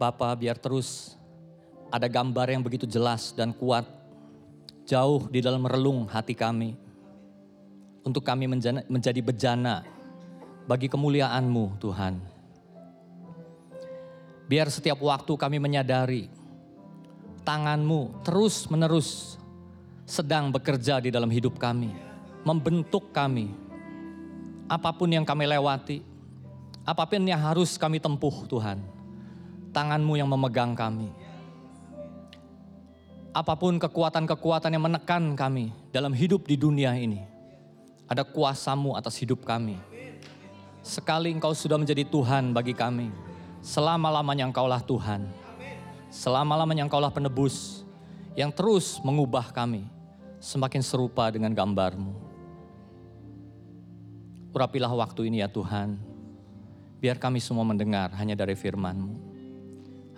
Bapa biar terus ada gambar yang begitu jelas dan kuat jauh di dalam relung hati kami untuk kami menjadi bejana bagi kemuliaan-Mu Tuhan. Biar setiap waktu kami menyadari tangan-Mu terus menerus sedang bekerja di dalam hidup kami, membentuk kami. Apa pun yang kami lewati, apa pun yang harus kami tempuh Tuhan, tangan-Mu yang memegang kami. Apa pun kekuatan-kekuatan yang menekan kami dalam hidup di dunia ini, ada kuasamu atas hidup kami. Sekali engkau sudah menjadi Tuhan bagi kami, selama-lamanya engkaulah Tuhan. Selama-lamanya engkaulah penebus yang terus mengubah kami semakin serupa dengan gambarmu. Urapilah waktu ini ya Tuhan, biar kami semua mendengar hanya dari firman-Mu.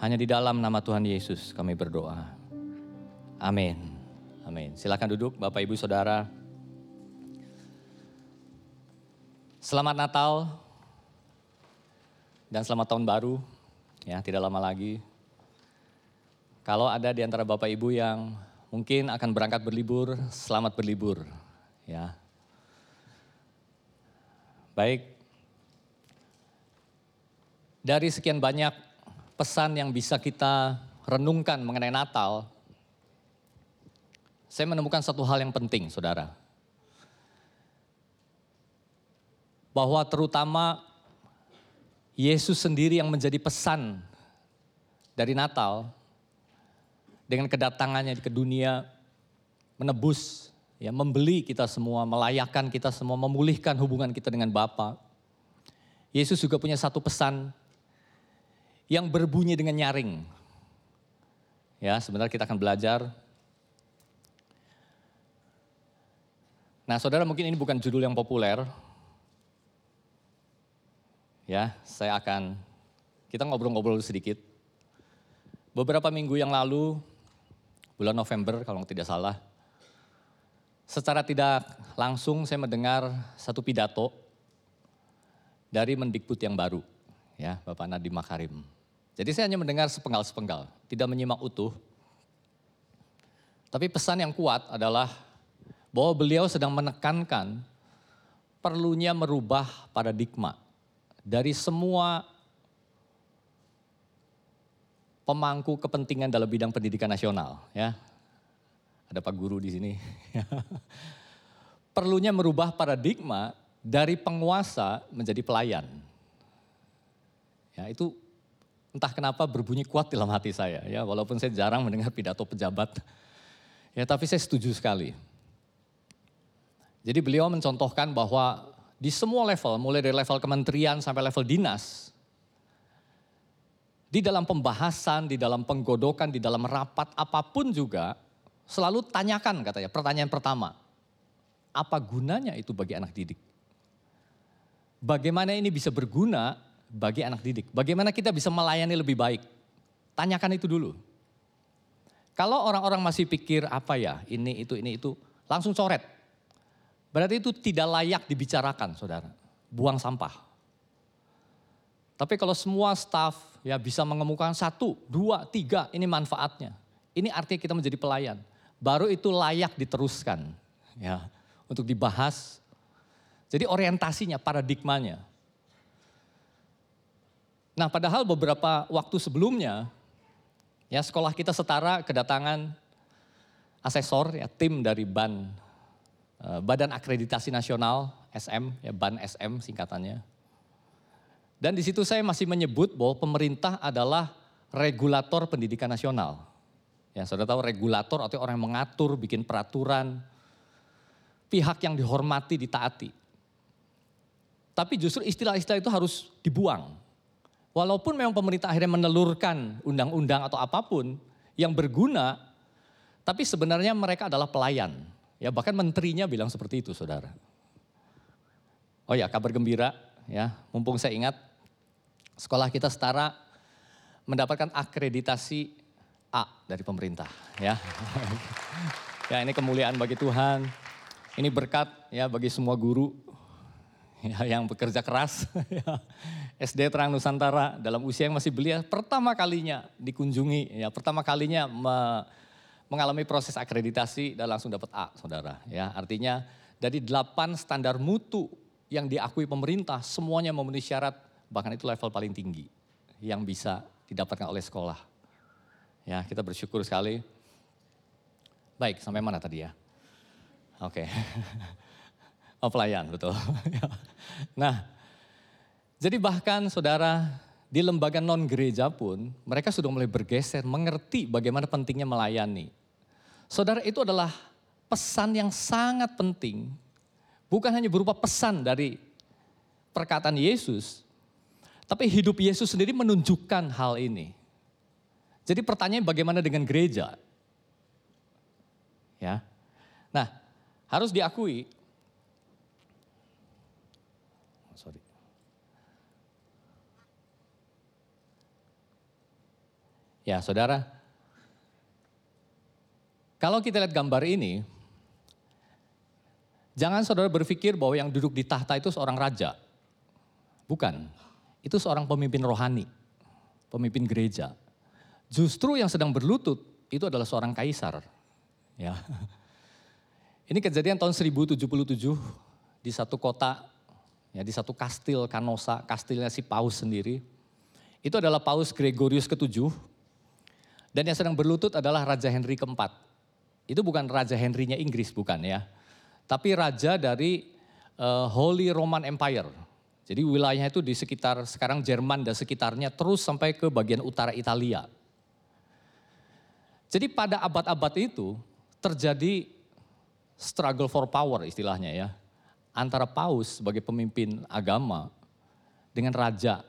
Hanya di dalam nama Tuhan Yesus kami berdoa. Amin. Amin. Silakan duduk Bapak Ibu Saudara. Selamat Natal dan selamat tahun baru. Ya, tidak lama lagi. Kalau ada di antara Bapak Ibu yang mungkin akan berangkat berlibur, selamat berlibur. Ya. Baik. Dari sekian banyak pesan yang bisa kita renungkan mengenai Natal, saya menemukan satu hal yang penting, Saudara. Bahwa terutama Yesus sendiri yang menjadi pesan dari Natal dengan kedatangannya ke dunia menebus, ya membeli kita semua, melayakkan kita semua, memulihkan hubungan kita dengan Bapa. Yesus juga punya satu pesan yang berbunyi dengan nyaring. Ya, sebentar kita akan belajar. Nah, saudara mungkin ini bukan judul yang populer, ya saya akan kita ngobrol-ngobrol sedikit. Beberapa minggu yang lalu, bulan November kalau tidak salah, secara tidak langsung saya mendengar satu pidato dari Mendikbud yang baru, ya Bapak Nadiem Makarim. Jadi saya hanya mendengar sepenggal-sepenggal, tidak menyimak utuh. Tapi pesan yang kuat adalah bahwa beliau sedang menekankan perlunya merubah paradigma dari semua pemangku kepentingan dalam bidang pendidikan nasional ya. Ada Pak Guru di sini. Perlunya merubah paradigma dari penguasa menjadi pelayan. Ya, itu entah kenapa berbunyi kuat dalam hati saya ya, walaupun saya jarang mendengar pidato pejabat. Ya, tapi saya setuju sekali. Jadi beliau mencontohkan bahwa di semua level, mulai dari level kementerian sampai level dinas, di dalam pembahasan, di dalam penggodokan, di dalam rapat apa pun juga, selalu tanyakan katanya, pertanyaan pertama, apa gunanya itu bagi anak didik? Bagaimana ini bisa berguna bagi anak didik? Bagaimana kita bisa melayani lebih baik? Tanyakan itu dulu. Kalau orang-orang masih pikir apa ya, ini itu ini itu, langsung coret. Berarti itu tidak layak dibicarakan, saudara. Buang sampah. Tapi kalau semua staff ya bisa mengemukakan satu, dua, tiga, ini manfaatnya. Ini artinya kita menjadi pelayan. Baru itu layak diteruskan, ya, untuk dibahas. Jadi orientasinya, paradigmanya. Nah, padahal beberapa waktu sebelumnya, ya sekolah kita setara kedatangan asesor, ya tim dari BAN, eh, Badan Akreditasi Nasional SM, ya BAN SM singkatannya. Dan di situ saya masih menyebut bahwa pemerintah adalah regulator pendidikan nasional. Ya, saudara tahu regulator artinya orang yang mengatur, bikin peraturan, pihak yang dihormati, ditaati. Tapi justru istilah-istilah itu harus dibuang. Walaupun memang pemerintah akhirnya menelurkan undang-undang atau apa pun yang berguna, tapi sebenarnya mereka adalah pelayan. Ya, bahkan menterinya bilang seperti itu, Saudara. Oh ya, kabar gembira ya, mumpung saya ingat sekolah kita setara mendapatkan akreditasi A dari pemerintah, ya. ya, ini kemuliaan bagi Tuhan. Ini berkat ya bagi semua guru. Ya, yang bekerja keras, ya, SD Terang Nusantara dalam usia yang masih belia, pertama kalinya dikunjungi, ya pertama kalinya me, mengalami proses akreditasi dan langsung dapat A, saudara. Ya artinya dari delapan standar mutu yang diakui pemerintah, semuanya memenuhi syarat, bahkan itu level paling tinggi yang bisa didapatkan oleh sekolah. Ya kita bersyukur sekali. Baik, sampai mana tadi ya? Oke. Okay. Oh pelayan, betul. nah, jadi bahkan saudara di lembaga non gereja pun mereka sudah mulai bergeser, mengerti bagaimana pentingnya melayani. Saudara itu adalah pesan yang sangat penting, bukan hanya berupa pesan dari perkataan Yesus, tapi hidup Yesus sendiri menunjukkan hal ini. Jadi pertanyaan bagaimana dengan gereja? Ya. Nah, harus diakui Ya, saudara, kalau kita lihat gambar ini, jangan saudara berpikir bahwa yang duduk di tahta itu seorang raja. Bukan, itu seorang pemimpin rohani, pemimpin gereja. Justru yang sedang berlutut itu adalah seorang kaisar. Ya. Ini kejadian tahun 1077 di satu kota, ya di satu kastil Kanosa, kastilnya si Paus sendiri. Itu adalah Paus Gregorius ketujuh dan yang sedang berlutut adalah Raja Henry keempat. Itu bukan Raja Henry-nya Inggris, bukan ya. Tapi raja dari uh, Holy Roman Empire. Jadi wilayahnya itu di sekitar sekarang Jerman dan sekitarnya terus sampai ke bagian utara Italia. Jadi pada abad-abad itu terjadi struggle for power istilahnya ya. Antara paus sebagai pemimpin agama dengan raja,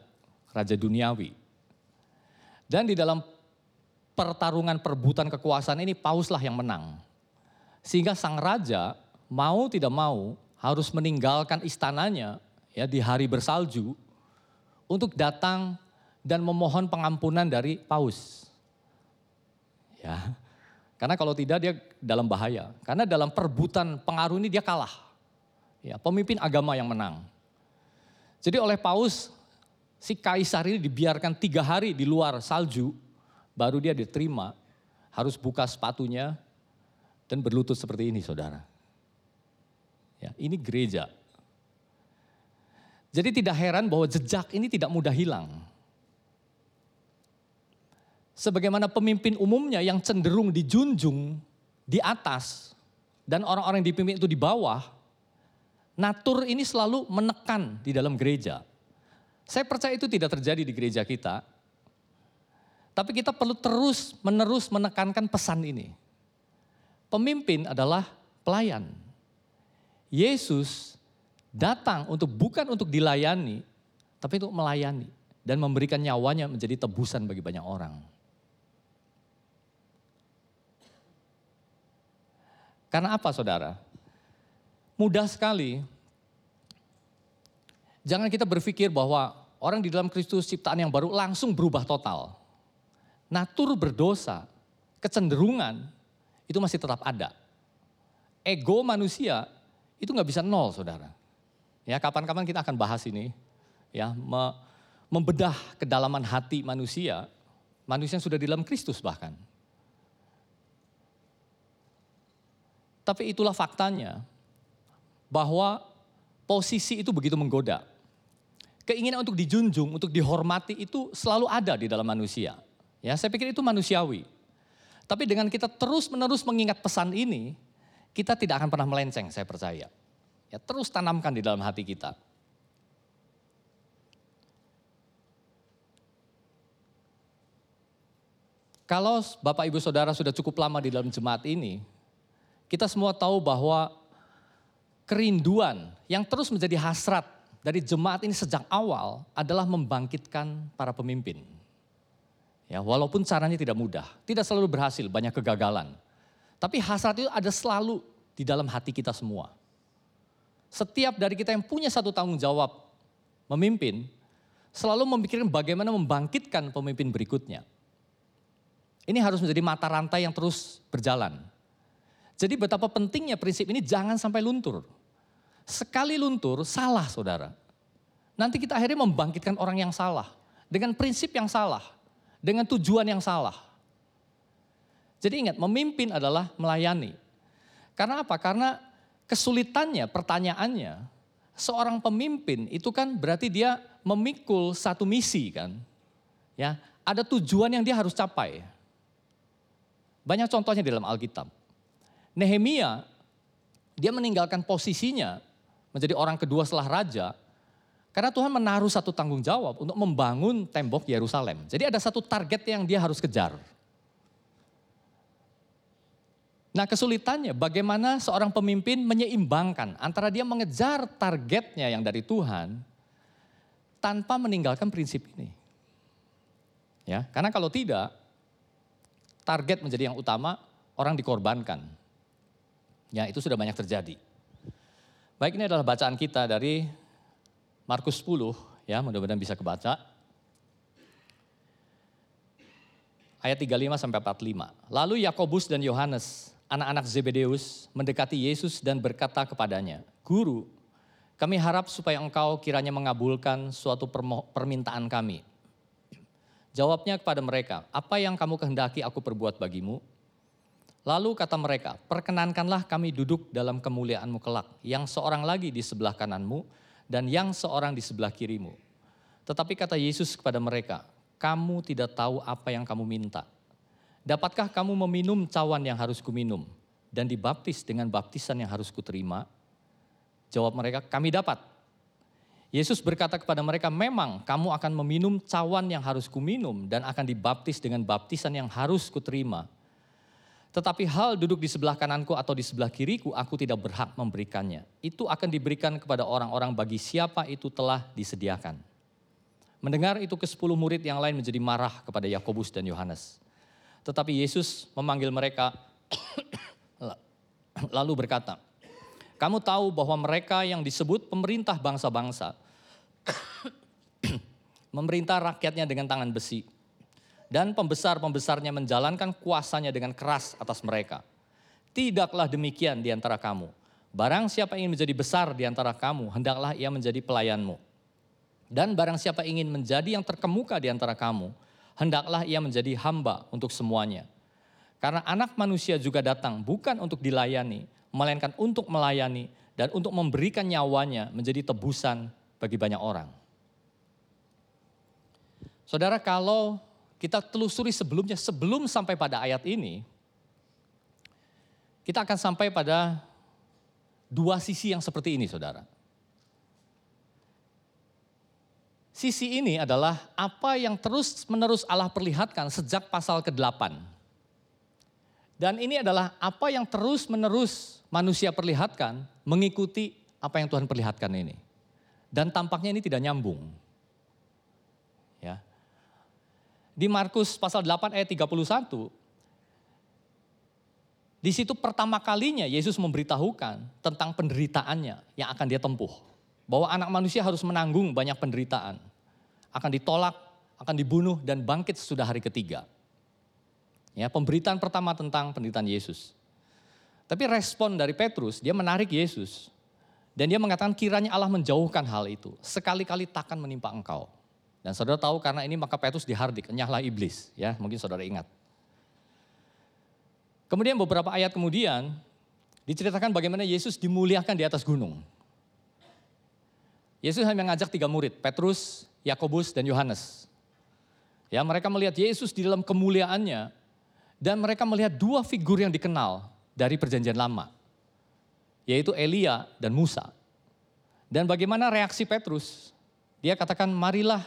raja duniawi. Dan di dalam pertarungan perebutan kekuasaan ini pauslah yang menang. Sehingga sang raja mau tidak mau harus meninggalkan istananya ya di hari bersalju untuk datang dan memohon pengampunan dari paus. Ya. Karena kalau tidak dia dalam bahaya. Karena dalam perebutan pengaruh ini dia kalah. Ya, pemimpin agama yang menang. Jadi oleh paus si kaisar ini dibiarkan tiga hari di luar salju baru dia diterima, harus buka sepatunya dan berlutut seperti ini saudara. Ya, ini gereja. Jadi tidak heran bahwa jejak ini tidak mudah hilang. Sebagaimana pemimpin umumnya yang cenderung dijunjung di atas dan orang-orang yang dipimpin itu di bawah, natur ini selalu menekan di dalam gereja. Saya percaya itu tidak terjadi di gereja kita, tapi kita perlu terus menerus menekankan pesan ini. Pemimpin adalah pelayan. Yesus datang untuk bukan untuk dilayani, tapi untuk melayani dan memberikan nyawanya menjadi tebusan bagi banyak orang. Karena apa saudara? Mudah sekali. Jangan kita berpikir bahwa orang di dalam Kristus ciptaan yang baru langsung berubah total natur berdosa, kecenderungan itu masih tetap ada. Ego manusia itu nggak bisa nol, saudara. Ya, kapan-kapan kita akan bahas ini, ya, me, membedah kedalaman hati manusia, manusia yang sudah di dalam Kristus bahkan. Tapi itulah faktanya, bahwa posisi itu begitu menggoda. Keinginan untuk dijunjung, untuk dihormati itu selalu ada di dalam manusia. Ya, saya pikir itu manusiawi. Tapi dengan kita terus-menerus mengingat pesan ini, kita tidak akan pernah melenceng, saya percaya. Ya, terus tanamkan di dalam hati kita. Kalau Bapak Ibu Saudara sudah cukup lama di dalam jemaat ini, kita semua tahu bahwa kerinduan yang terus menjadi hasrat dari jemaat ini sejak awal adalah membangkitkan para pemimpin. Ya, walaupun caranya tidak mudah, tidak selalu berhasil, banyak kegagalan. Tapi hasrat itu ada selalu di dalam hati kita semua. Setiap dari kita yang punya satu tanggung jawab memimpin, selalu memikirkan bagaimana membangkitkan pemimpin berikutnya. Ini harus menjadi mata rantai yang terus berjalan. Jadi betapa pentingnya prinsip ini jangan sampai luntur. sekali luntur salah saudara. Nanti kita akhirnya membangkitkan orang yang salah. Dengan prinsip yang salah. Dengan tujuan yang salah. Jadi ingat, memimpin adalah melayani. Karena apa? Karena kesulitannya, pertanyaannya, seorang pemimpin itu kan berarti dia memikul satu misi kan. Ya, ada tujuan yang dia harus capai. Banyak contohnya di dalam Alkitab. Nehemia, dia meninggalkan posisinya menjadi orang kedua setelah raja, karena Tuhan menaruh satu tanggung jawab untuk membangun tembok Yerusalem. Jadi ada satu target yang dia harus kejar. Nah kesulitannya bagaimana seorang pemimpin menyeimbangkan antara dia mengejar targetnya yang dari Tuhan tanpa meninggalkan prinsip ini. Ya, karena kalau tidak target menjadi yang utama, orang dikorbankan. Ya, itu sudah banyak terjadi. Baik, ini adalah bacaan kita dari Markus 10 ya, mudah-mudahan bisa kebaca. Ayat 35 sampai 45. Lalu Yakobus dan Yohanes anak-anak Zebedeus mendekati Yesus dan berkata kepadanya, Guru, kami harap supaya engkau kiranya mengabulkan suatu permintaan kami. Jawabnya kepada mereka, apa yang kamu kehendaki aku perbuat bagimu? Lalu kata mereka, perkenankanlah kami duduk dalam kemuliaanmu kelak, yang seorang lagi di sebelah kananmu dan yang seorang di sebelah kirimu. Tetapi kata Yesus kepada mereka, kamu tidak tahu apa yang kamu minta. Dapatkah kamu meminum cawan yang harus kuminum dan dibaptis dengan baptisan yang harus kuterima? Jawab mereka, kami dapat. Yesus berkata kepada mereka, memang kamu akan meminum cawan yang harus kuminum dan akan dibaptis dengan baptisan yang harus kuterima. Tetapi hal duduk di sebelah kananku atau di sebelah kiriku, aku tidak berhak memberikannya. Itu akan diberikan kepada orang-orang bagi siapa itu telah disediakan. Mendengar itu ke sepuluh murid yang lain menjadi marah kepada Yakobus dan Yohanes. Tetapi Yesus memanggil mereka lalu berkata, kamu tahu bahwa mereka yang disebut pemerintah bangsa-bangsa memerintah rakyatnya dengan tangan besi. Dan pembesar-pembesarnya menjalankan kuasanya dengan keras atas mereka. Tidaklah demikian di antara kamu. Barang siapa ingin menjadi besar di antara kamu, hendaklah ia menjadi pelayanmu. Dan barang siapa ingin menjadi yang terkemuka di antara kamu, hendaklah ia menjadi hamba untuk semuanya. Karena anak manusia juga datang bukan untuk dilayani, melainkan untuk melayani dan untuk memberikan nyawanya menjadi tebusan bagi banyak orang. Saudara, kalau kita telusuri sebelumnya, sebelum sampai pada ayat ini, kita akan sampai pada dua sisi yang seperti ini, saudara. Sisi ini adalah apa yang terus-menerus Allah perlihatkan sejak pasal ke-8. Dan ini adalah apa yang terus-menerus manusia perlihatkan mengikuti apa yang Tuhan perlihatkan ini. Dan tampaknya ini tidak nyambung. Ya. Di Markus pasal 8 ayat 31, di situ pertama kalinya Yesus memberitahukan tentang penderitaannya yang akan dia tempuh bahwa anak manusia harus menanggung banyak penderitaan. Akan ditolak, akan dibunuh dan bangkit sesudah hari ketiga. Ya, pemberitaan pertama tentang penderitaan Yesus. Tapi respon dari Petrus, dia menarik Yesus. Dan dia mengatakan kiranya Allah menjauhkan hal itu. Sekali-kali takkan menimpa engkau. Dan saudara tahu karena ini maka Petrus dihardik, enyahlah iblis. Ya, mungkin saudara ingat. Kemudian beberapa ayat kemudian diceritakan bagaimana Yesus dimuliakan di atas gunung. Yesus hanya mengajak tiga murid, Petrus, Yakobus, dan Yohanes. Ya, mereka melihat Yesus di dalam kemuliaannya dan mereka melihat dua figur yang dikenal dari perjanjian lama, yaitu Elia dan Musa. Dan bagaimana reaksi Petrus? Dia katakan, marilah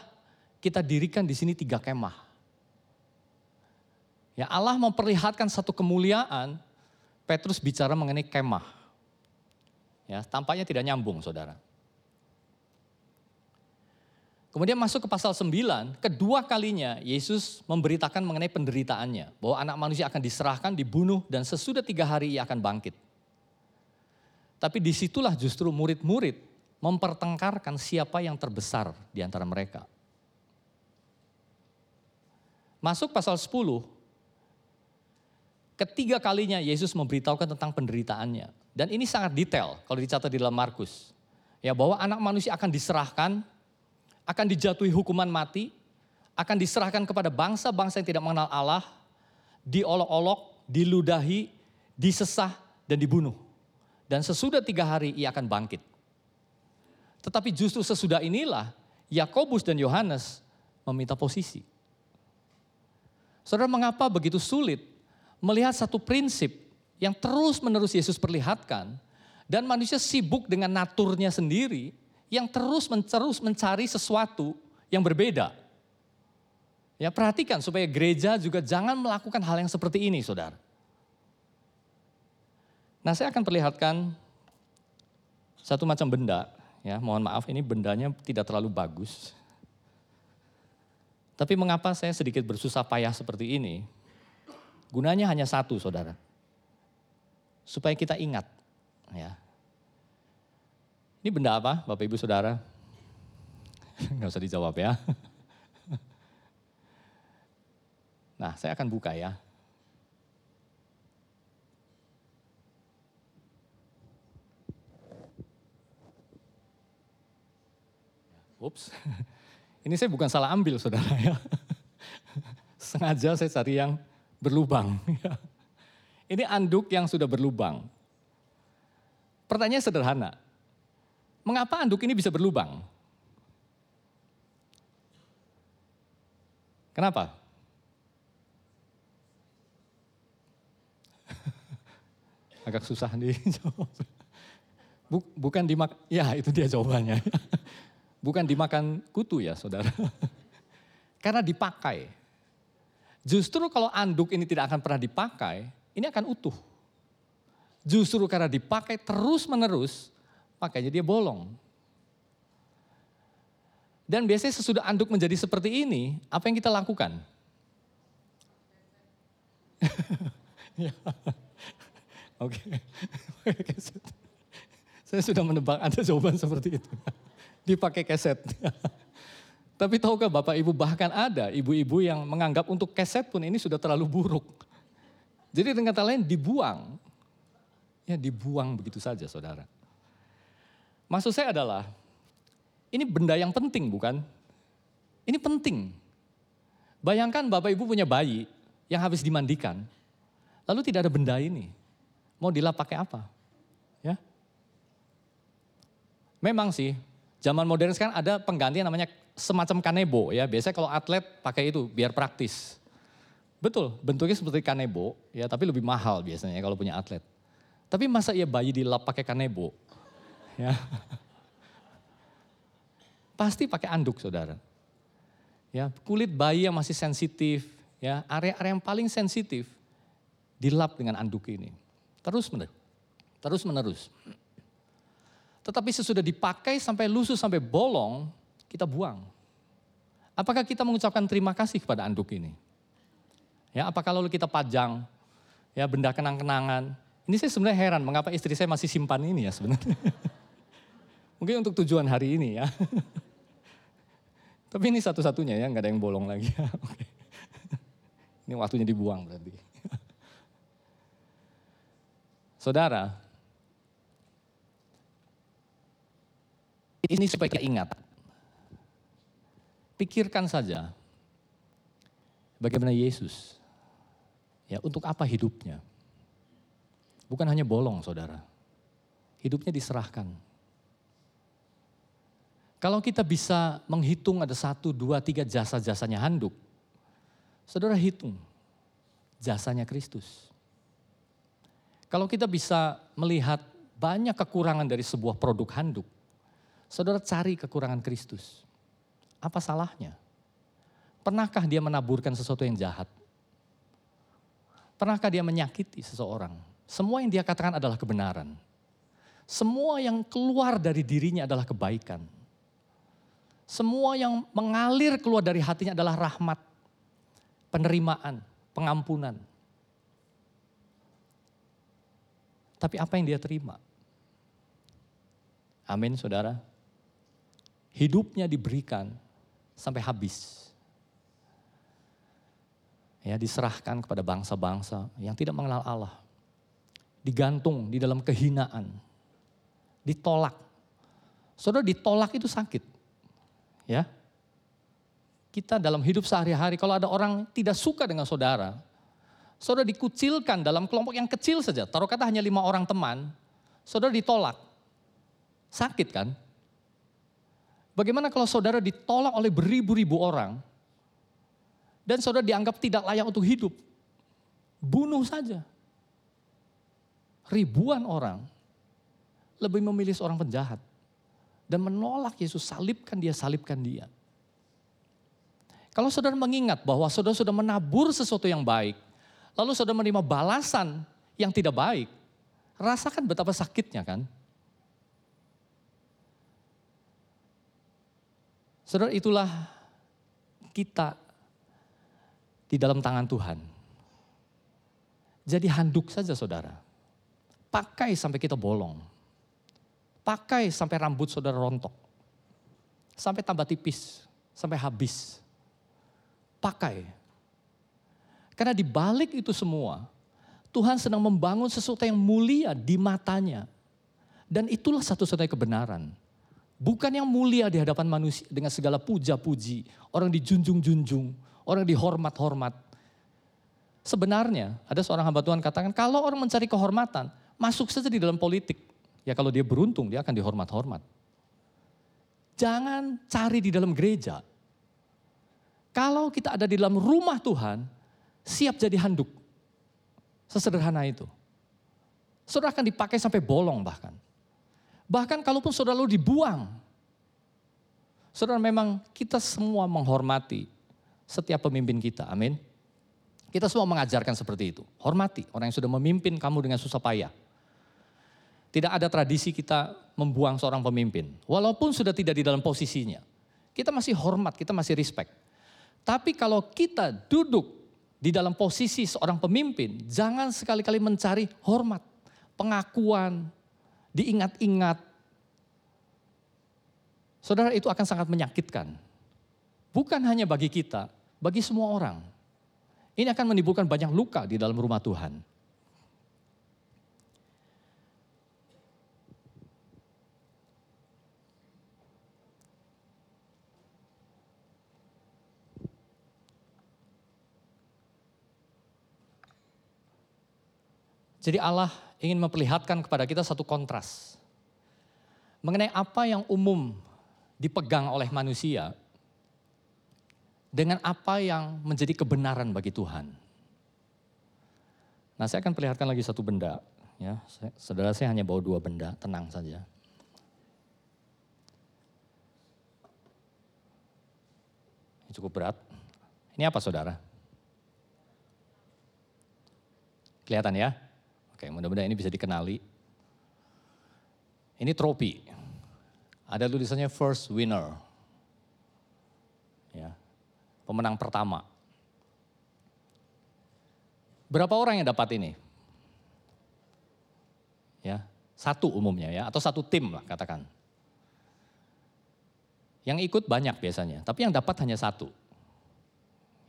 kita dirikan di sini tiga kemah. Ya Allah memperlihatkan satu kemuliaan, Petrus bicara mengenai kemah. Ya, tampaknya tidak nyambung saudara. Kemudian masuk ke pasal 9, kedua kalinya Yesus memberitakan mengenai penderitaannya. Bahwa anak manusia akan diserahkan, dibunuh, dan sesudah tiga hari ia akan bangkit. Tapi di situlah justru murid-murid mempertengkarkan siapa yang terbesar di antara mereka. Masuk pasal 10, ketiga kalinya Yesus memberitahukan tentang penderitaannya. Dan ini sangat detail kalau dicatat di dalam Markus. Ya bahwa anak manusia akan diserahkan, akan dijatuhi hukuman mati, akan diserahkan kepada bangsa-bangsa yang tidak mengenal Allah, diolok-olok, diludahi, disesah, dan dibunuh. Dan sesudah tiga hari ia akan bangkit. Tetapi justru sesudah inilah Yakobus dan Yohanes meminta posisi. Saudara, mengapa begitu sulit melihat satu prinsip yang terus-menerus Yesus perlihatkan dan manusia sibuk dengan naturnya sendiri yang terus terus mencari sesuatu yang berbeda. Ya, perhatikan supaya gereja juga jangan melakukan hal yang seperti ini, Saudara. Nah, saya akan perlihatkan satu macam benda, ya. Mohon maaf ini bendanya tidak terlalu bagus. Tapi mengapa saya sedikit bersusah payah seperti ini? Gunanya hanya satu, saudara. Supaya kita ingat. Ya. Ini benda apa, Bapak Ibu Saudara? Nggak usah dijawab ya. Nah, saya akan buka ya. Ups. Ini saya bukan salah ambil saudara ya. Sengaja saya cari yang berlubang. Ini anduk yang sudah berlubang. Pertanyaan sederhana. Mengapa anduk ini bisa berlubang? Kenapa? Agak susah dijawab. Bukan dimak, ya itu dia jawabannya. Bukan dimakan kutu ya saudara. Karena dipakai. Justru kalau anduk ini tidak akan pernah dipakai, ini akan utuh. Justru karena dipakai terus menerus, makanya dia bolong. Dan biasanya sesudah anduk menjadi seperti ini, apa yang kita lakukan? Ya. Oke. Saya sudah menebak ada jawaban seperti itu dipakai keset. Tapi tahukah Bapak Ibu bahkan ada ibu-ibu yang menganggap untuk keset pun ini sudah terlalu buruk. Jadi dengan kata lain dibuang. Ya dibuang begitu saja saudara. Maksud saya adalah ini benda yang penting bukan? Ini penting. Bayangkan Bapak Ibu punya bayi yang habis dimandikan. Lalu tidak ada benda ini. Mau dilap pakai apa? Ya. Memang sih Zaman modern sekarang ada pengganti yang namanya semacam kanebo ya. Biasanya kalau atlet pakai itu biar praktis. Betul, bentuknya seperti kanebo ya, tapi lebih mahal biasanya kalau punya atlet. Tapi masa ia bayi dilap pakai kanebo? Ya. Pasti pakai anduk, Saudara. Ya, kulit bayi yang masih sensitif, ya, area-area yang paling sensitif dilap dengan anduk ini. Terus menerus. Terus menerus. Tetapi sesudah dipakai sampai lusuh, sampai bolong, kita buang. Apakah kita mengucapkan terima kasih kepada anduk ini? Ya, apakah lalu kita pajang ya benda kenang-kenangan? Ini saya sebenarnya heran mengapa istri saya masih simpan ini ya sebenarnya. Mungkin untuk tujuan hari ini ya. Tapi ini satu-satunya ya, nggak ada yang bolong lagi. Ini waktunya dibuang berarti. Saudara, Ini supaya kita ingat. Pikirkan saja bagaimana Yesus. Ya, untuk apa hidupnya? Bukan hanya bolong, Saudara. Hidupnya diserahkan. Kalau kita bisa menghitung ada satu, dua, tiga jasa-jasanya handuk. Saudara hitung jasanya Kristus. Kalau kita bisa melihat banyak kekurangan dari sebuah produk handuk. Saudara cari kekurangan Kristus. Apa salahnya? Pernahkah dia menaburkan sesuatu yang jahat? Pernahkah dia menyakiti seseorang? Semua yang dia katakan adalah kebenaran. Semua yang keluar dari dirinya adalah kebaikan. Semua yang mengalir keluar dari hatinya adalah rahmat, penerimaan, pengampunan. Tapi apa yang dia terima? Amin, saudara hidupnya diberikan sampai habis. Ya, diserahkan kepada bangsa-bangsa yang tidak mengenal Allah. digantung di dalam kehinaan, ditolak. Saudara ditolak itu sakit. Ya. Kita dalam hidup sehari-hari kalau ada orang tidak suka dengan saudara, saudara dikucilkan dalam kelompok yang kecil saja, taruh kata hanya lima orang teman, saudara ditolak. Sakit kan? Bagaimana kalau saudara ditolak oleh beribu-ribu orang dan saudara dianggap tidak layak untuk hidup? Bunuh saja. Ribuan orang lebih memilih seorang penjahat dan menolak Yesus, salibkan dia, salibkan dia. Kalau saudara mengingat bahwa saudara sudah menabur sesuatu yang baik, lalu saudara menerima balasan yang tidak baik, rasakan betapa sakitnya kan? Saudara, itulah kita di dalam tangan Tuhan. Jadi handuk saja saudara. Pakai sampai kita bolong. Pakai sampai rambut saudara rontok. Sampai tambah tipis, sampai habis. Pakai. Karena di balik itu semua, Tuhan sedang membangun sesuatu yang mulia di matanya. Dan itulah satu-satunya kebenaran. Bukan yang mulia di hadapan manusia dengan segala puja-puji. Orang dijunjung-junjung, orang dihormat-hormat. Sebenarnya ada seorang hamba Tuhan katakan kalau orang mencari kehormatan, masuk saja di dalam politik. Ya kalau dia beruntung dia akan dihormat-hormat. Jangan cari di dalam gereja. Kalau kita ada di dalam rumah Tuhan, siap jadi handuk. Sesederhana itu. Saudara akan dipakai sampai bolong bahkan. Bahkan kalaupun saudara lu dibuang. Saudara memang kita semua menghormati setiap pemimpin kita. Amin. Kita semua mengajarkan seperti itu. Hormati orang yang sudah memimpin kamu dengan susah payah. Tidak ada tradisi kita membuang seorang pemimpin. Walaupun sudah tidak di dalam posisinya. Kita masih hormat, kita masih respect. Tapi kalau kita duduk di dalam posisi seorang pemimpin, jangan sekali-kali mencari hormat, pengakuan, diingat-ingat. Saudara itu akan sangat menyakitkan. Bukan hanya bagi kita, bagi semua orang. Ini akan menimbulkan banyak luka di dalam rumah Tuhan. Jadi Allah ingin memperlihatkan kepada kita satu kontras. Mengenai apa yang umum dipegang oleh manusia dengan apa yang menjadi kebenaran bagi Tuhan. Nah saya akan perlihatkan lagi satu benda. Ya, saudara saya hanya bawa dua benda, tenang saja. Cukup berat. Ini apa saudara? Kelihatan ya? Oke, mudah-mudahan ini bisa dikenali. Ini tropi. Ada tulisannya first winner. Ya. Pemenang pertama. Berapa orang yang dapat ini? Ya, satu umumnya ya, atau satu tim lah katakan. Yang ikut banyak biasanya, tapi yang dapat hanya satu.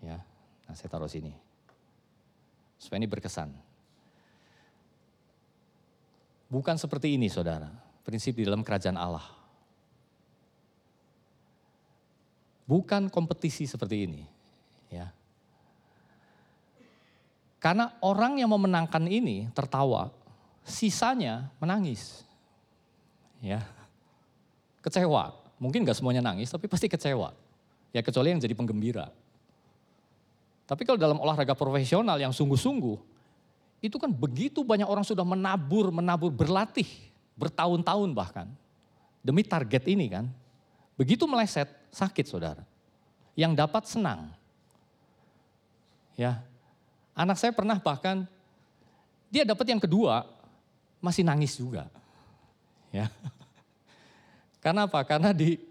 Ya, nah saya taruh sini. Supaya ini berkesan. Bukan seperti ini saudara, prinsip di dalam kerajaan Allah. Bukan kompetisi seperti ini. ya. Karena orang yang memenangkan ini tertawa, sisanya menangis. Ya. Kecewa. Mungkin gak semuanya nangis, tapi pasti kecewa. Ya kecuali yang jadi penggembira. Tapi kalau dalam olahraga profesional yang sungguh-sungguh, itu kan begitu banyak orang sudah menabur, menabur, berlatih bertahun-tahun bahkan demi target ini kan. Begitu meleset, sakit saudara. Yang dapat senang. Ya, anak saya pernah bahkan dia dapat yang kedua masih nangis juga. Ya. Karena apa? Karena di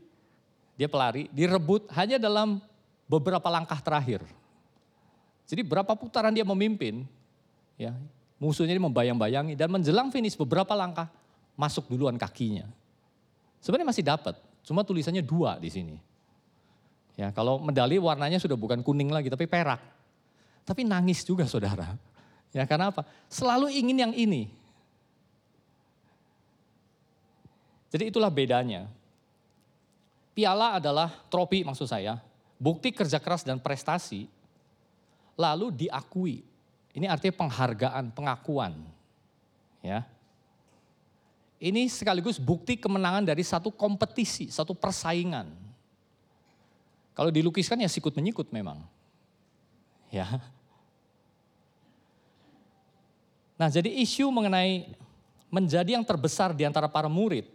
dia pelari, direbut hanya dalam beberapa langkah terakhir. Jadi berapa putaran dia memimpin, Ya, musuhnya ini membayang-bayangi dan menjelang finish beberapa langkah masuk duluan kakinya. Sebenarnya masih dapat, cuma tulisannya dua di sini. Ya, kalau medali warnanya sudah bukan kuning lagi tapi perak. Tapi nangis juga saudara. Ya, karena apa? Selalu ingin yang ini. Jadi itulah bedanya. Piala adalah trofi maksud saya, bukti kerja keras dan prestasi lalu diakui ini artinya penghargaan, pengakuan. Ya. Ini sekaligus bukti kemenangan dari satu kompetisi, satu persaingan. Kalau dilukiskan ya sikut menyikut memang. Ya. Nah, jadi isu mengenai menjadi yang terbesar di antara para murid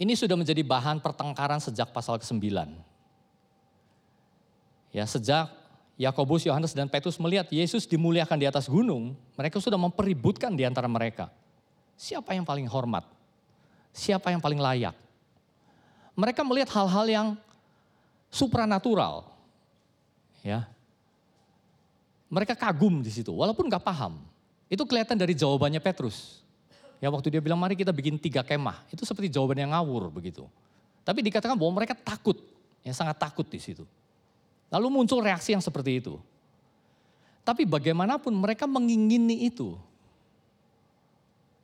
ini sudah menjadi bahan pertengkaran sejak pasal ke-9. Ya, sejak Yakobus, Yohanes dan Petrus melihat Yesus dimuliakan di atas gunung, mereka sudah mempeributkan di antara mereka. Siapa yang paling hormat? Siapa yang paling layak? Mereka melihat hal-hal yang supranatural. Ya. Mereka kagum di situ, walaupun nggak paham. Itu kelihatan dari jawabannya Petrus. Ya waktu dia bilang mari kita bikin tiga kemah, itu seperti jawaban yang ngawur begitu. Tapi dikatakan bahwa mereka takut, yang sangat takut di situ. Lalu muncul reaksi yang seperti itu. Tapi bagaimanapun mereka mengingini itu.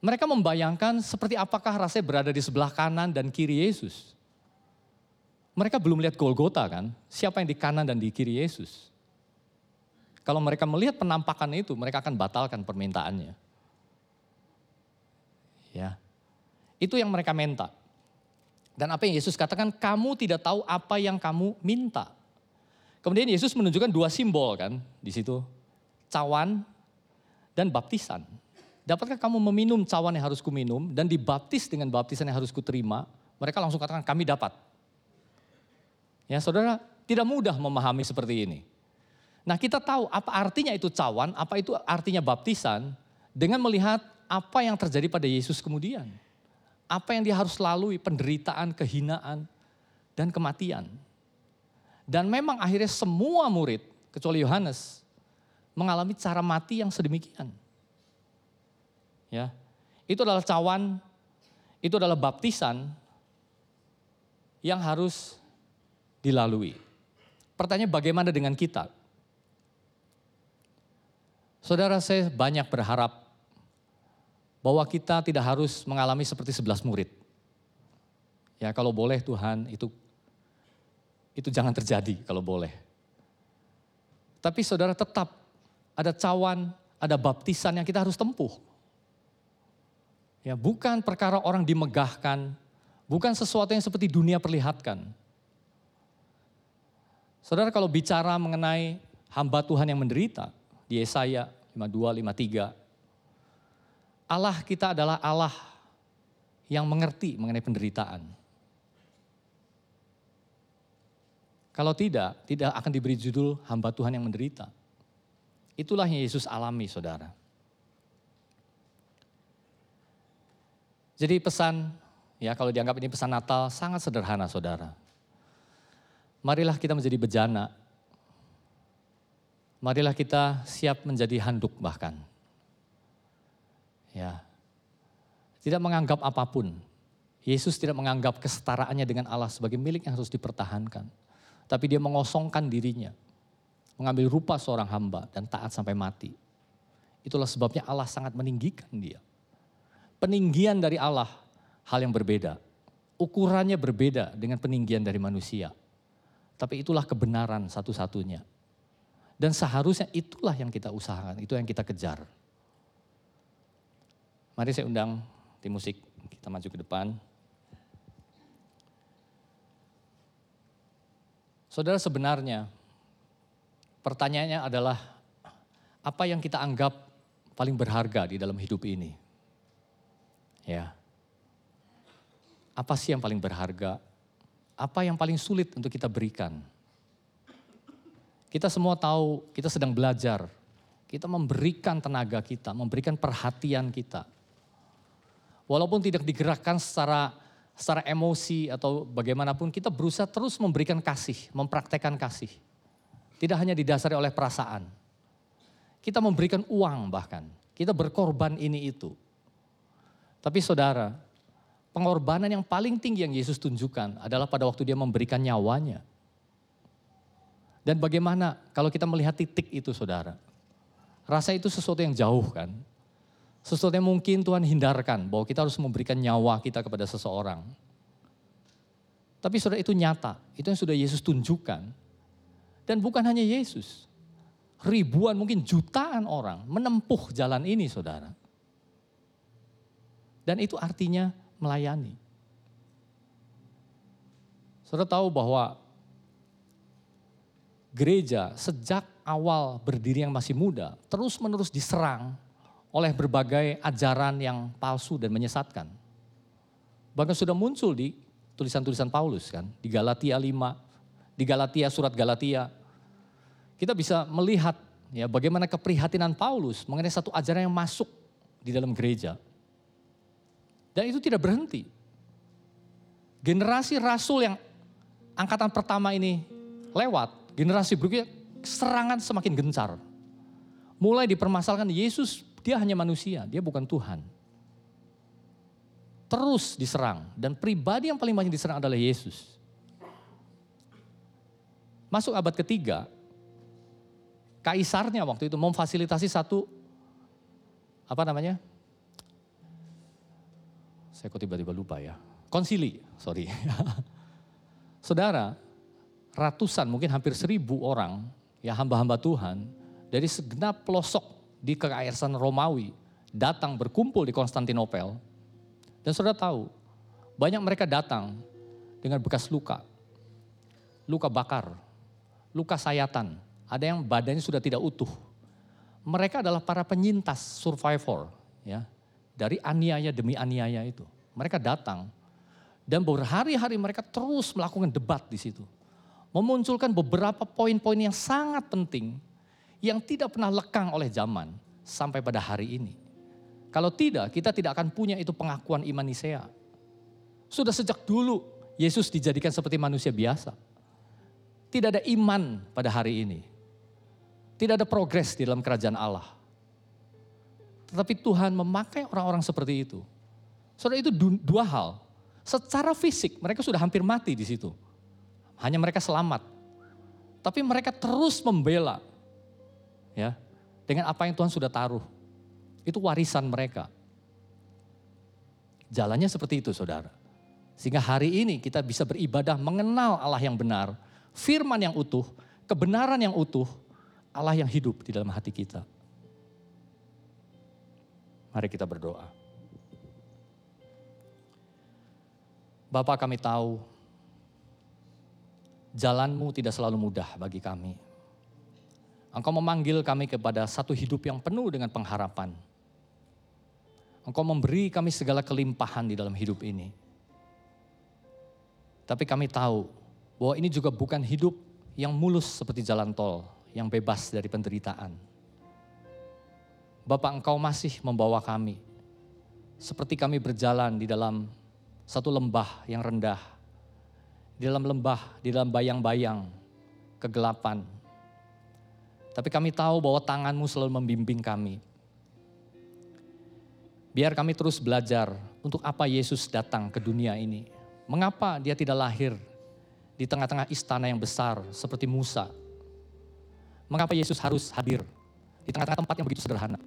Mereka membayangkan seperti apakah rasanya berada di sebelah kanan dan kiri Yesus. Mereka belum lihat Golgota kan, siapa yang di kanan dan di kiri Yesus. Kalau mereka melihat penampakan itu, mereka akan batalkan permintaannya. Ya. Itu yang mereka minta. Dan apa yang Yesus katakan, kamu tidak tahu apa yang kamu minta. Kemudian Yesus menunjukkan dua simbol kan di situ. Cawan dan baptisan. Dapatkah kamu meminum cawan yang harus kuminum dan dibaptis dengan baptisan yang harus kuterima? Mereka langsung katakan kami dapat. Ya saudara, tidak mudah memahami seperti ini. Nah kita tahu apa artinya itu cawan, apa itu artinya baptisan dengan melihat apa yang terjadi pada Yesus kemudian. Apa yang dia harus lalui, penderitaan, kehinaan, dan kematian. Dan memang akhirnya semua murid, kecuali Yohanes, mengalami cara mati yang sedemikian. Ya, itu adalah cawan, itu adalah baptisan yang harus dilalui. Pertanyaan bagaimana dengan kita? Saudara saya banyak berharap bahwa kita tidak harus mengalami seperti sebelas murid. Ya kalau boleh Tuhan itu itu jangan terjadi kalau boleh. Tapi saudara tetap ada cawan, ada baptisan yang kita harus tempuh. Ya, bukan perkara orang dimegahkan, bukan sesuatu yang seperti dunia perlihatkan. Saudara kalau bicara mengenai hamba Tuhan yang menderita di Yesaya 52, 53, Allah kita adalah Allah yang mengerti mengenai penderitaan. Kalau tidak, tidak akan diberi judul hamba Tuhan yang menderita. Itulah yang Yesus alami, saudara. Jadi pesan, ya kalau dianggap ini pesan Natal sangat sederhana, saudara. Marilah kita menjadi bejana. Marilah kita siap menjadi handuk bahkan Ya. Tidak menganggap apa pun. Yesus tidak menganggap kesetaraannya dengan Allah sebagai milik yang harus dipertahankan. Tapi dia mengosongkan dirinya. Mengambil rupa seorang hamba dan taat sampai mati. Itulah sebabnya Allah sangat meninggikan dia. Peninggian dari Allah hal yang berbeda. Ukurannya berbeda dengan peninggian dari manusia. Tapi itulah kebenaran satu-satunya. Dan seharusnya itulah yang kita usahakan, itu yang kita kejar. Mari saya undang tim musik, kita maju ke depan. Saudara sebenarnya pertanyaannya adalah apa yang kita anggap paling berharga di dalam hidup ini? Ya. Apa sih yang paling berharga? Apa yang paling sulit untuk kita berikan? Kita semua tahu kita sedang belajar. Kita memberikan tenaga kita, memberikan perhatian kita Walaupun tidak digerakkan secara secara emosi atau bagaimanapun kita berusaha terus memberikan kasih, mempraktekkan kasih. Tidak hanya didasari oleh perasaan. Kita memberikan uang bahkan. Kita berkorban ini itu. Tapi saudara, pengorbanan yang paling tinggi yang Yesus tunjukkan adalah pada waktu dia memberikan nyawanya. Dan bagaimana kalau kita melihat titik itu saudara. Rasa itu sesuatu yang jauh kan. Sesuatu yang mungkin Tuhan hindarkan bahwa kita harus memberikan nyawa kita kepada seseorang. Tapi saudara itu nyata, itu yang sudah Yesus tunjukkan. Dan bukan hanya Yesus. Ribuan mungkin jutaan orang menempuh jalan ini saudara. Dan itu artinya melayani. Saudara tahu bahwa gereja sejak awal berdiri yang masih muda terus menerus diserang oleh berbagai ajaran yang palsu dan menyesatkan. Bahkan sudah muncul di tulisan-tulisan Paulus kan, di Galatia 5, di Galatia surat Galatia. Kita bisa melihat ya bagaimana keprihatinan Paulus mengenai satu ajaran yang masuk di dalam gereja. Dan itu tidak berhenti. Generasi rasul yang angkatan pertama ini lewat, generasi berikutnya serangan semakin gencar. Mulai dipermasalahkan Yesus dia hanya manusia, dia bukan Tuhan. Terus diserang dan pribadi yang paling banyak diserang adalah Yesus. Masuk abad ketiga, kaisarnya waktu itu memfasilitasi satu apa namanya? Saya kok tiba-tiba lupa ya. Konsili, sorry. Saudara, ratusan mungkin hampir seribu orang ya hamba-hamba Tuhan dari segenap pelosok di kekaisaran Romawi datang berkumpul di Konstantinopel. Dan saudara tahu, banyak mereka datang dengan bekas luka. Luka bakar, luka sayatan, ada yang badannya sudah tidak utuh. Mereka adalah para penyintas survivor ya dari aniaya demi aniaya itu. Mereka datang dan berhari-hari mereka terus melakukan debat di situ. Memunculkan beberapa poin-poin yang sangat penting yang tidak pernah lekang oleh zaman sampai pada hari ini. Kalau tidak, kita tidak akan punya itu pengakuan iman Nisea. Sudah sejak dulu Yesus dijadikan seperti manusia biasa. Tidak ada iman pada hari ini. Tidak ada progres di dalam kerajaan Allah. Tetapi Tuhan memakai orang-orang seperti itu. Saudara itu dua hal. Secara fisik mereka sudah hampir mati di situ. Hanya mereka selamat. Tapi mereka terus membela ya dengan apa yang Tuhan sudah taruh. Itu warisan mereka. Jalannya seperti itu saudara. Sehingga hari ini kita bisa beribadah mengenal Allah yang benar, firman yang utuh, kebenaran yang utuh, Allah yang hidup di dalam hati kita. Mari kita berdoa. Bapak kami tahu jalanmu tidak selalu mudah bagi kami. Engkau memanggil kami kepada satu hidup yang penuh dengan pengharapan. Engkau memberi kami segala kelimpahan di dalam hidup ini. Tapi kami tahu bahwa ini juga bukan hidup yang mulus seperti jalan tol, yang bebas dari penderitaan. Bapak engkau masih membawa kami, seperti kami berjalan di dalam satu lembah yang rendah. Di dalam lembah, di dalam bayang-bayang, kegelapan. Tapi kami tahu bahwa tanganmu selalu membimbing kami. Biar kami terus belajar untuk apa Yesus datang ke dunia ini. Mengapa dia tidak lahir di tengah-tengah istana yang besar seperti Musa. Mengapa Yesus harus hadir di tengah-tengah tempat yang begitu sederhana.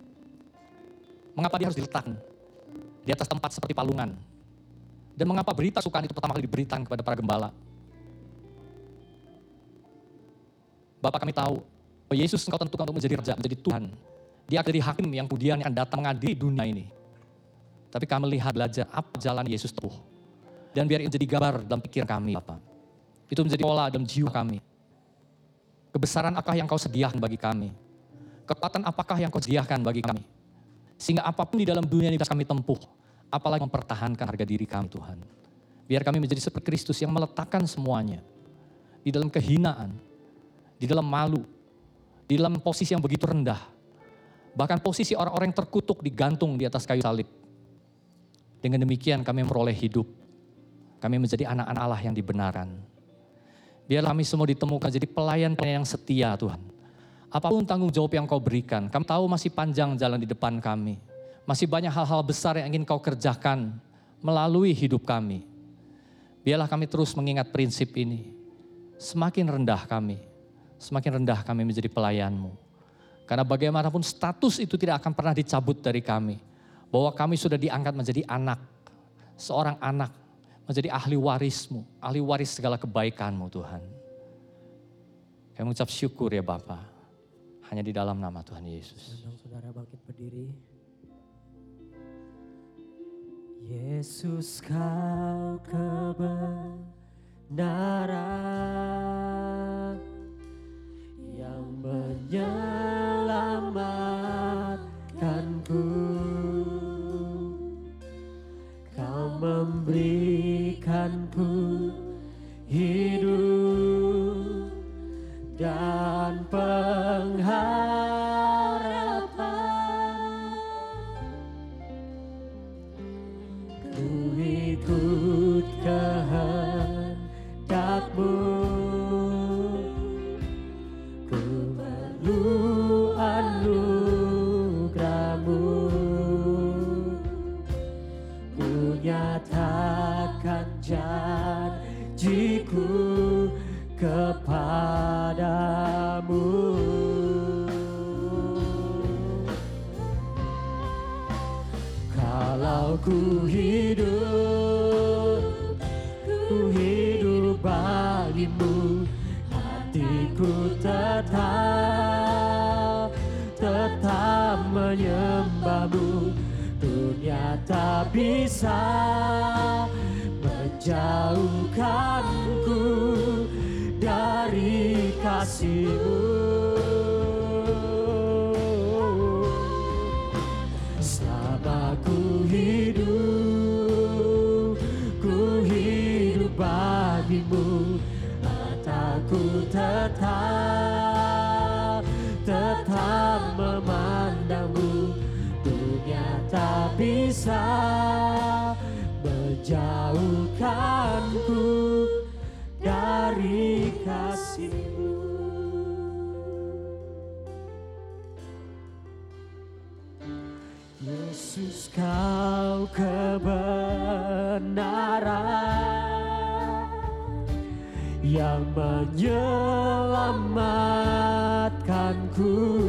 Mengapa dia harus diletakkan di atas tempat seperti palungan dan mengapa berita sukaan itu pertama kali diberitakan kepada para gembala? Bapak kami tahu bahwa Yesus engkau tentukan untuk menjadi raja, menjadi Tuhan. Dia akan jadi hakim yang kemudian akan datang mengadili dunia ini. Tapi kami melihat belajar apa jalan Yesus tempuh. Dan biar itu jadi gambar dalam pikiran kami Bapak. Itu menjadi pola dalam jiwa kami. Kebesaran apakah yang kau sediakan bagi kami? Kekuatan apakah yang kau sediakan bagi kami? Sehingga apa pun di dalam dunia ini bisa kami tempuh apalagi mempertahankan harga diri kami Tuhan. Biar kami menjadi seperti Kristus yang meletakkan semuanya di dalam kehinaan, di dalam malu, di dalam posisi yang begitu rendah. Bahkan posisi orang-orang yang terkutuk digantung di atas kayu salib. Dengan demikian kami memperoleh hidup. Kami menjadi anak-anak Allah yang dibenaran. Biar kami semua ditemukan jadi pelayan-pelayan yang setia Tuhan. Apa pun tanggung jawab yang kau berikan, kami tahu masih panjang jalan di depan kami. Masih banyak hal-hal besar yang ingin kau kerjakan melalui hidup kami. Biarlah kami terus mengingat prinsip ini. Semakin rendah kami, semakin rendah kami menjadi pelayanmu. Karena bagaimanapun status itu tidak akan pernah dicabut dari kami. Bahwa kami sudah diangkat menjadi anak, seorang anak, menjadi ahli warismu, ahli waris segala kebaikanmu Tuhan. Kami mengucap syukur ya Bapa, hanya di dalam nama Tuhan Yesus. Saudara bangkit berdiri. Yesus kau kebenaran yang menyelamatkanku. Kau memberikanku hidup dan pengharapan. Bisa menjauhkanku dari kasihmu. Selama ku hidup, ku hidup bagimu Mataku tetap, bisa menjauhkanku dari kasihmu. Yesus kau kebenaran yang menyelamatkanku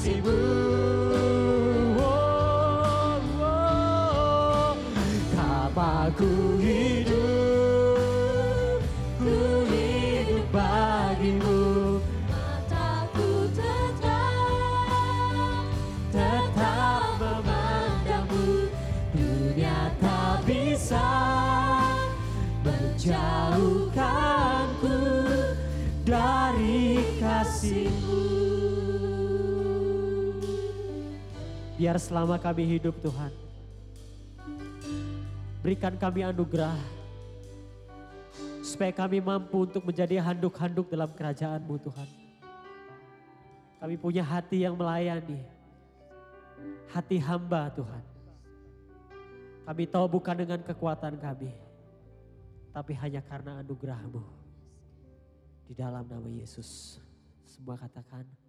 Dari kasihmu Biar selama kami hidup Tuhan. Berikan kami anugerah. Supaya kami mampu untuk menjadi handuk-handuk dalam kerajaan-Mu Tuhan. Kami punya hati yang melayani. Hati hamba Tuhan. Kami tahu bukan dengan kekuatan kami. Tapi hanya karena anugerah-Mu. Di dalam nama Yesus. Semua katakan.